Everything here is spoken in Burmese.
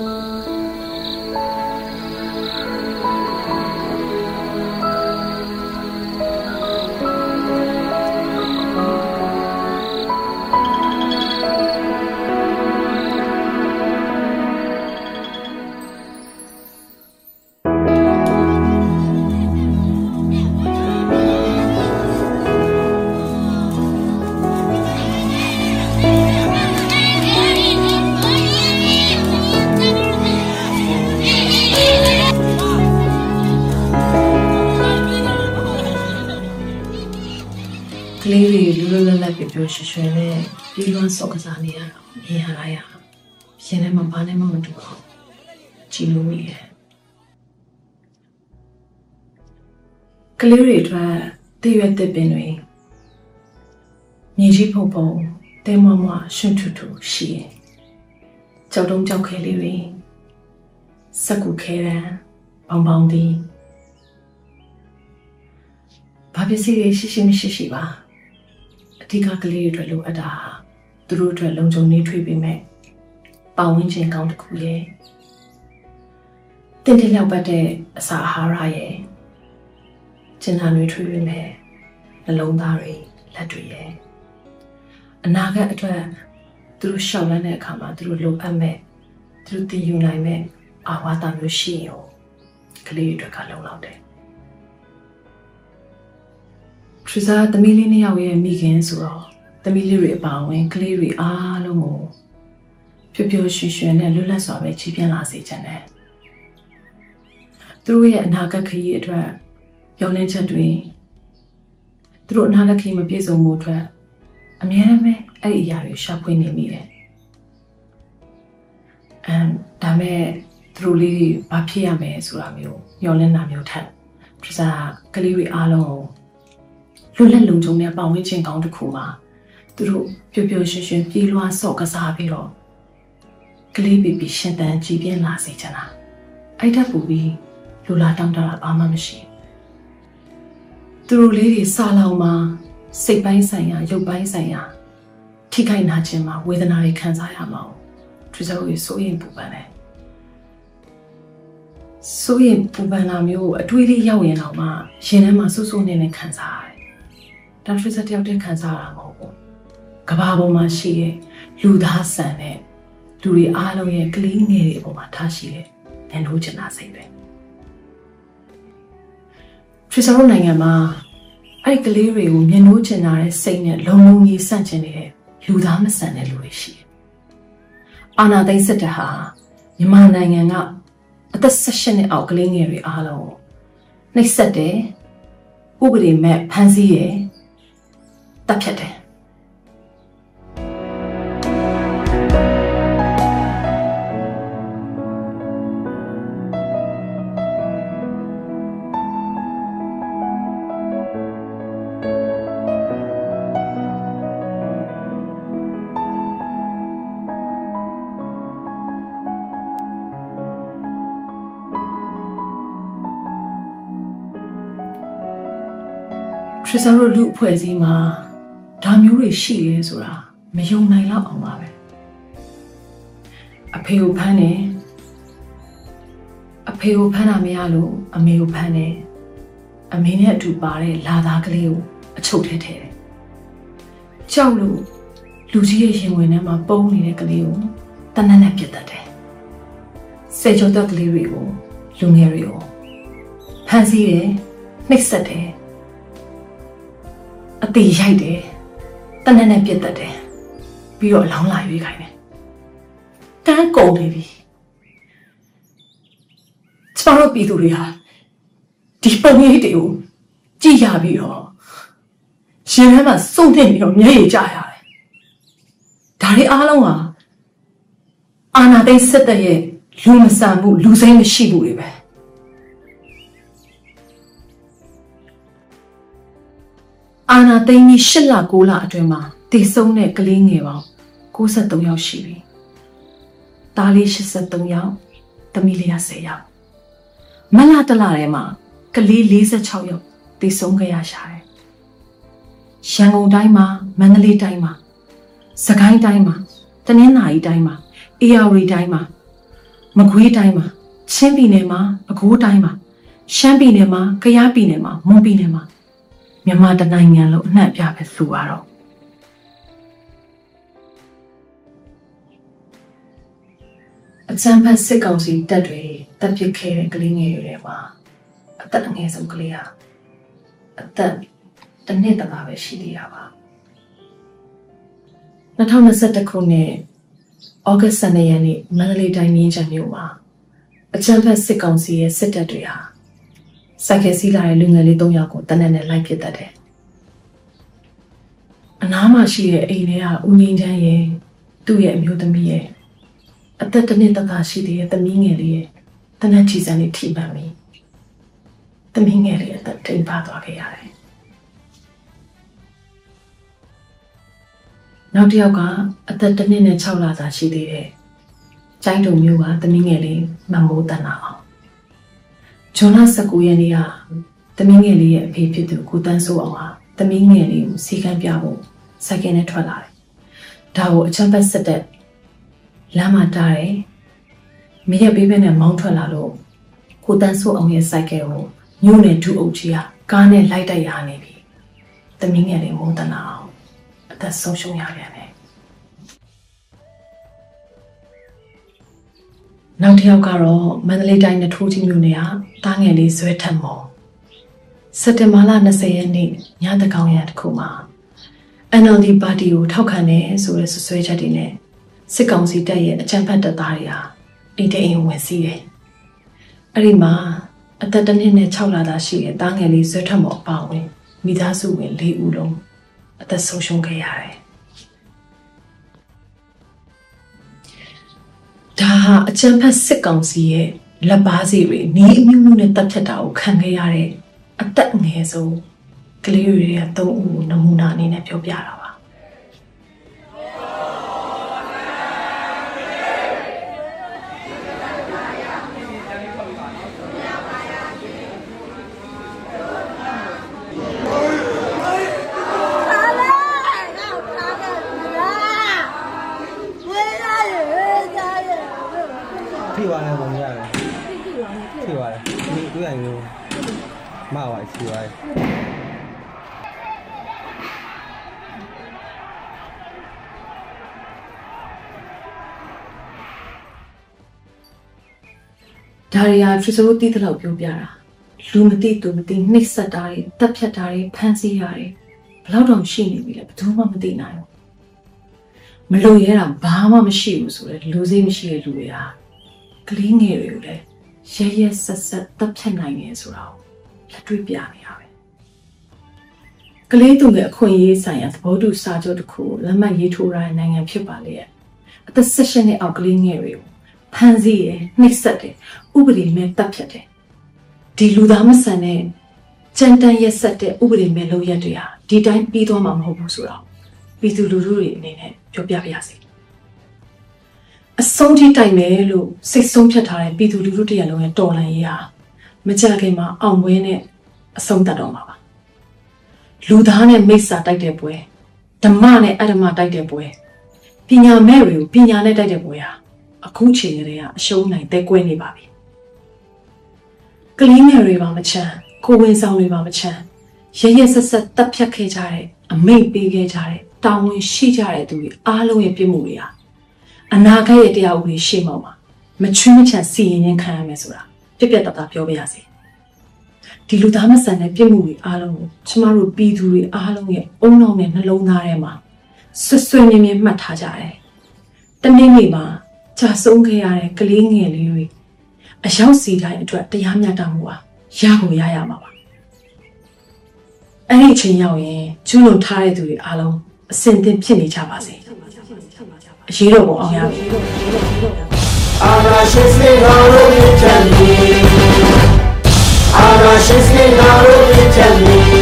က လေးတွေလူလူလတ်လတ်ပြပြရွှေရွှေနဲ့ပြီးလွန်းစော့ကစားနေရတာမြင်ရတာရရင်ထဲမှာဘာနဲ့မှမတူအောင်ကြည်လို့မိရဲ့ကလေးတွေအတွက်တည့်ရွက်တဲ့ပင်တွေမြေကြီးဖုံဖုံတဲမမရှင်ထူထူရှိရင်ကြောက်တုံးကြောက်ခဲလေးတွေစက်ကူခဲရန်ဘောင်ဘောင်ဒီဘာပစ္စည်းတွေရှိရှိမရှိရှိပါအ ဓိကကလေးတွေအတွက်လိုအပ်တာသူတို့အတွက်လုံခြုံနေထွေးပေးမယ်ပတ်ဝန်းကျင်ကောင်းတစ်ခုရဲ့တင်တင်လောက်ပတ်တဲ့အစာအာဟာရရဲ့ကျင်နာတွေထွေးပေးမယ်နှလုံးသားတွေလက်တွေရဲ့အနာဂတ်အတွက်သူတို့ရှောက်လန်းတဲ့အခါမှာသူတို့လိုအပ်မဲ့သူတို့တင်ယူနိုင်မဲ့အာဝါဒမျိုးရှိရင်ကလေးတွေအတွက်ကလုံလောက်တယ် ထရီဇာသမီးလေးနှစ်ယောက်ရဲ့မိခင်ဆိုတော့သမီးလေးတွေအပါအဝင်ကလေးတွေအားလုံးကိုပျော်ပျော်ရွှင်ရွှင်နဲ့လွတ်လပ်စွာပဲချီးပြင်းလာစေချင်တယ်။သူတို့ရဲ့အနာဂတ်ခရီးအတွက်ပြောင်းလဲချက်တွေသူတို့အနာဂတ်ခရီးမပြည့်စုံမှုအတွက်အများအားဖြင့်အဲ့ဒီအရာတွေရှာဖွေနေမိတယ်။အမ်ဒါမဲ့သူတို့လေးတွေဘာဖြစ်ရမယ်ဆိုတာမျိုးမျှော်လင့်တာမျိုးထက်ထရီဇာကလေးတွေအားလုံးကို လွတ်လပ်လုံခြုံတဲ့ပတ်ဝန်းကျင်ကောင်းတစ်ခုမှာသူတို့ပျော်ပျော်ရွှင်ရွှင်ပြေးလွှားဆော့ကစားပြီးတော့ကလေးဘီဘီရှင်တန်ကြည်ပြင်းလာစေချင်တာအဲ့တက်ပူပြီးလူလာတောင်းတတာဘာမှမရှိဘူးသူတို့လေးတွေစာလောင်မှာစိတ်ပိုင်းဆိုင်ရာရုပ်ပိုင်းဆိုင်ရာထိခိုက်နာခြင်းမှာဝေဒနာတွေခံစားရမှာ။ထရီဇာကိုစိုးရင်ပူပန်တယ်။စိုးရင်ပူပန်လာမျိုးကိုအတွေးလေးရောက်ရင်တော့မှရင်ထဲမှာဆူဆူနေနေခံစားရတယ်။ ဒါထရီဇာတယောက်တည်းခံစားရတာမဟုတ်ဘူး။ကဘာပေါ်မှာရှိတဲ့လူသားဆန်တဲ့လူတွေအားလုံးရဲ့ကလေးငယ်တွေအပေါ်မှာထားရှိတဲ့ညှိုးချင်တာစိတ်ပဲ။ထရီဇာတို့နိုင်ငံမှာအဲ့ဒီကလေးတွေကိုမျက်နှိုးချင်တာတဲ့စိတ်နဲ့လုံလုံကြီးဆန့်ကျင်နေတဲ့လူသားမဆန်တဲ့လူတွေရှိတယ်။အာနာသိန်းစစ်တပ်ဟာမြန်မာနိုင်ငံကအသက်16နှစ်အောက်ကလေးငယ်တွေအားလုံးကိုနှိပ်စက်တယ်ဥပဒေမဲ့ဖမ်းဆီးရယ် တပ်ဖြတ်တယ်ထရီဆာတို့လူအဖွဲ့အစည်းမှာ ဒါမျိုးတွေရှိရဲဆိုတာမယုံနိုင်တော့အောင်ပါပဲအဖေကိုဖမ်းတယ်အဖေကိုဖမ်းတာမရလို့အမေကိုဖမ်းတယ်အမေနဲ့အတူပါတဲ့လာသားကလေးကိုအချုပ်ထဲထည့်တယ်ကြောက်လို့လူကြီးရဲ့ရင်ဝင်ထဲမှာပုံနေတဲ့ကလေးကိုတနက်နဲ့ပြစ်တတ်တယ်ဆယ်ကျော်သက်ကလေးတွေကိုလူငယ်တွေကိုဖမ်းဆီးတယ်နှိပ်စက်တယ်အသေးရိုက်တယ် တနက်နဲ့ပြစ်တတ်တယ်ပြီးတော့အလောင်းလာရွေးခိုင်းတယ်ကန်းကုန်နေပြီကျမတို့ပြည်သူတွေဟာဒီပုံရိပ်တွေကိုကြည့်ရပြီးတော့ရှင်ထဲမှာစုံနေပြီးတော့မျက်ရည်ကျရတယ်ဒါတွေအားလုံးဟာအာနာသိန်းစစ်တပ်ရဲ့လူမဆန်မှုလူစိမ်းမရှိမှုတွေပဲ အာနာသိန်းကြီး၈လ9လအတွင်းမှာတည်ဆုံးတဲ့ကလေးငယ်ပေါင်း63ယောက်ရှိပြီ။သားလေး83ယောက်၊သမီးလေး10ယောက်။မလတလထဲမှာကလေး46ယောက်တည်ဆုံးခဲ့ရရှာတယ်။ရန်ကုန်တိုင်းမှာမန္တလေးတိုင်းမှာစကိုင်းတိုင်းမှာတနင်္သာရီတိုင်းမှာအေရဝတီတိုင်းမှာမမကွေးတိုင်းမှာချင်းပြည်နယ်မှာပဲခူးတိုင်းမှာရှမ်းပြည်နယ်မှာကယားပြည်နယ်မှာမွန်ပြည်နယ်မှာ မြန်မာတနိုင်ငံလုံးအနှံ့အပြားပဲဆိုရတော့အချမ်းဖတ်စစ်ကောင်စီတပ်တွေတပ်ပစ်ခဲ့တဲ့ကလေးငယ်တွေထဲမှာအသက်အငယ်ဆုံးကလေးဟာအသက်တစ်နှစ်တလားပဲရှိသေးတာပါ2021ခုနှစ်ဩဂတ်12ရက်နေ့မန္တလေးတိုင်းမြင်းချံမြို့မှာအချမ်းဖတ်စစ်ကောင်စီရဲ့စစ်တပ်တွေဟာ စိုက်ကယ်စီးလာတဲ့လူငယ်လေး၃ယောက်ကိုတနက်နဲ့လိုက်ပစ်တတ်တယ်အနားမှာရှိတဲ့အိမ်ထဲကဦးငင်းချမ်းရဲ့သူ့ရဲ့အမျိုးသမီးရဲ့အသက်တစ်နှစ်တသားရှိသေးတဲ့သမီးငယ်လေးရဲ့တနက်ချီစံလေးထိမှန်ပြီးသမီးငယ်လေးအသက်ထိန်ပါသွားခဲ့ရတယ်နောက်တစ်ယောက်ကအသက်တစ်နှစ်နဲ့6လသာရှိသေးတယ်ကျိုင်းတုံမျိုးကသမီးငယ်လေးမမိုးတန်လာအောင် ဂျွန်လ19ရက်နေ့ကသမီးငယ်လေးရဲ့အဖေဖြစ်သူကိုတန်းစိုးအောင်ဟာသမီးငယ်လေးကိုစီကံပြဖို့စိုက်ကယ်နဲ့ထွက်လာတယ်ဒါကိုအချမ်းပတ်ဆက်တဲ့လမ်းမှာတားတယ်မိရဲ့ဘေးဘက်နဲ့မောင်းထွက်လာလို့ကိုတန်းစိုးအောင်ရဲ့စိုက်ကယ်ကိုညို့နဲ့ဒူအုပ်ကြီးကကားနဲ့လိုက်တိုက်ရနေပြီသမီးငယ်လေးမိုးတန်လာအောင်အသက်ဆုံးရှုံးရပြန်တယ် နောက်တစ်ယောက်ကတော့မန္တလေးတိုင်းနထိုးကြီးမြို့နယ်ကတားငယ်လေးဇွဲထက်မော်စက်တင်ဘာလ20ရက်နေ့ညတကောင်ရတစ်ခုမှာ NLD ပါတီကိုထောက်ခံတယ်ဆိုတဲ့ဆွဆွဲချက်တွေနဲ့စစ်ကောင်စီတပ်ရဲ့အကြမ်းဖက်တပ်သားတွေဟာအိမ်တိမ်ဝင်စီးတယ်။အဲ့ဒီမှာအသက်တစ်နှစ်နဲ့6လသားရှိတဲ့တားငယ်လေးဇွဲထက်မော်အပါဝင်မိသားစုဝင်၄ဦးလုံးအသက်ဆုံးရှုံးခဲ့ရတယ်။ ဒါဟာအကြံဖတ်စစ်ကောင်စီရဲ့လက်ပါစီတွေနီးအမျိုးမျိုးနဲ့တပ်ဖြတ်တာကိုခံခဲ့ရတဲ့အသက်ငယ်ဆုံးကလေးတွေက၃ဦးကိုနမူနာအနေနဲ့ပြောပြတာ ထိသွားတယ်ပုံရတယ်ထိသွားတယ်ဒီတွေ့ရင်လို့မပါထိသွားတယ်ဒါတွေကဖီဆိုတိတဲ့လောက်ပြောပြတာလူမသိသူမသိနှိပ်စက်တာတွေတပ်ဖြတ်တာတွေဖမ်းဆီးတာတွေဘယ်လောက်တောင်ရှိနေပြီလဲဘယ်သူမှမသိနိုင်ဘူးမလုံရဲတာဘာမှမရှိဘူးဆိုတော့လူစိတ်မရှိတဲ့လူတွေဟာ ကလေးငယ်တွေကိုလည်းရဲရဲဆက်ဆက်တပ်ဖြတ်နိုင်တယ်ဆိုတာကိုလက်တွေ့ပြနေတာပဲကလေးသူငယ်အခွင့်အရေးဆိုင်ရာသဘောတူစာချုပ်တစ်ခုကိုလက်မှတ်ရေးထိုးရတဲ့နိုင်ငံဖြစ်ပါလေရဲ့အသက်16နှစ်အောက်ကလေးငယ်တွေကိုဖမ်းဆီးရနှိပ်စက်တယ်ဥပဒေမဲ့တပ်ဖြတ်တယ်ဒီလူသားမဆန်တဲ့ကြမ်းတမ်းရက်ဆက်တဲ့ဥပဒေမဲ့လုပ်ရက်တွေဟာဒီတိုင်းပြီးသွားမှာမဟုတ်ဘူးဆိုတော့ပြည်သူလူထုတွေအနေနဲ့ပြောပြပါရစေ အဆုံးထိတိုင်မယ်လို့စိတ်ဆုံးဖြတ်ထားတဲ့ပြည်သူလူထုတရလုံးရဲ့တော်လှန်ရေးဟာမကြခင်မှာအောင်ပွဲနဲ့အဆုံးသတ်တော့မှာပါလူသားနဲ့မိစ္ဆာတိုက်တဲ့ပွဲဓမ္မနဲ့အဓမ္မတိုက်တဲ့ပွဲပညာမဲ့တွေကိုပညာနဲ့တိုက်တဲ့ပွဲဟာအခုချိန်ကလေးကအရှုံးနိုင်တဲ့ကွဲနေပါပြီကလေးငယ်တွေပါမချမ်းကိုဝင်ဆောင်တွေပါမချမ်းရရဆက်ဆက်တပ်ဖြတ်ခဲ့ကြတဲ့အမိတ်ပေးခဲ့ကြတဲ့တာဝန်ရှိကြတဲ့သူတွေအားလုံးရဲ့ပြစ်မှုတွေဟာ အနာဂတ်ရဲ့တရားဥပဒေရှေ့မှောက်မှာမချွင်းမချန်စီရင်ရင်ခံရမယ်ဆိုတာပြက်ပြက်တသားပြောပြရစီဒီလူသားမဆန်တဲ့ပြစ်မှုတွေအားလုံးကိုကျမတို့ပြည်သူတွေအားလုံးရဲ့အုံနောက်နဲ့နှလုံးသားထဲမှာဆွဆွမြင်မြင်မှတ်ထားကြတယ်တနေ့နေ့မှာကြာဆုံးခဲ့ရတဲ့ကလေးငယ်လေးတွေအရောက်စီတိုင်းအတွက်တရားမျှတမှုပါရကိုရရမှာပါအဲ့ဒီအချိန်ရောက်ရင်ကျူးလွန်ထားတဲ့သူတွေအားလုံးအစင်သင့်ဖြစ်နေကြပါစေ အရေးတော်ပုံအောင်ရပြီအာနာရှင်စနေတော်တို့မြင့်ချမ်းမီအာနာရှင်စနေတော်တို့မြင့်ချမ်းမီ